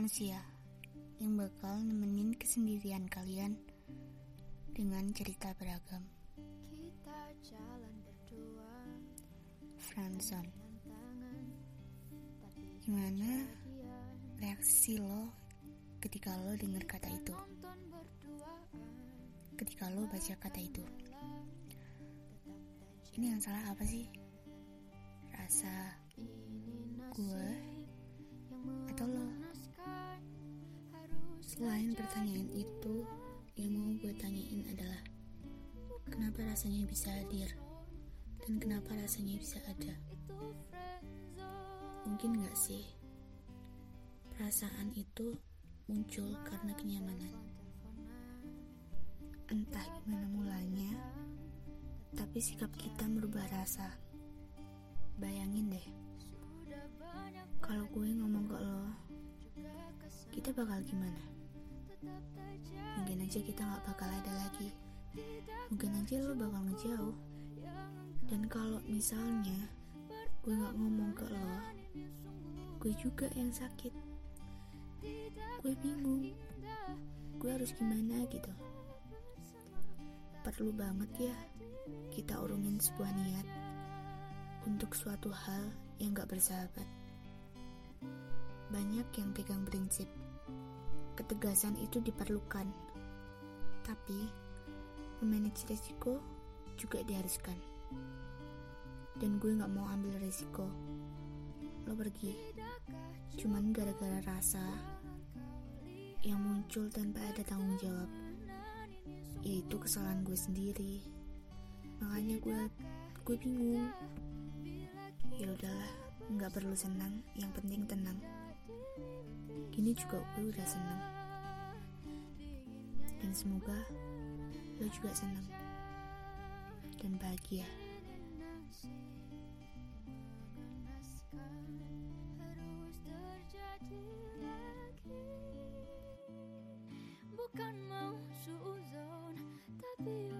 manusia yang bakal nemenin kesendirian kalian dengan cerita beragam. Kita jalan berdua Franzon, gimana reaksi lo ketika lo dengar kata itu? Ketika lo baca kata itu, ini yang salah apa sih? Rasa Selain pertanyaan itu, yang mau gue tanyain adalah kenapa rasanya bisa hadir dan kenapa rasanya bisa ada? Mungkin gak sih perasaan itu muncul karena kenyamanan. Entah gimana mulanya, tapi sikap kita merubah rasa. Bayangin deh, kalau gue ngomong ke lo, kita bakal gimana? Mungkin aja kita gak bakal ada lagi. Mungkin aja lo bakal ngejauh. Dan kalau misalnya gue gak ngomong ke lo, gue juga yang sakit. Gue bingung, gue harus gimana gitu. Perlu banget ya kita urungin sebuah niat untuk suatu hal yang gak bersahabat. Banyak yang pegang prinsip, ketegasan itu diperlukan, tapi memanage risiko juga diharuskan. Dan gue gak mau ambil risiko. Lo pergi, cuman gara-gara rasa yang muncul tanpa ada tanggung jawab. Itu kesalahan gue sendiri. Makanya gue gue bingung. Ya udahlah, nggak perlu senang, yang penting tenang. Gini juga gue udah senang. Dan semoga lo juga senang dan bahagia. Bukan mau suzon Tapi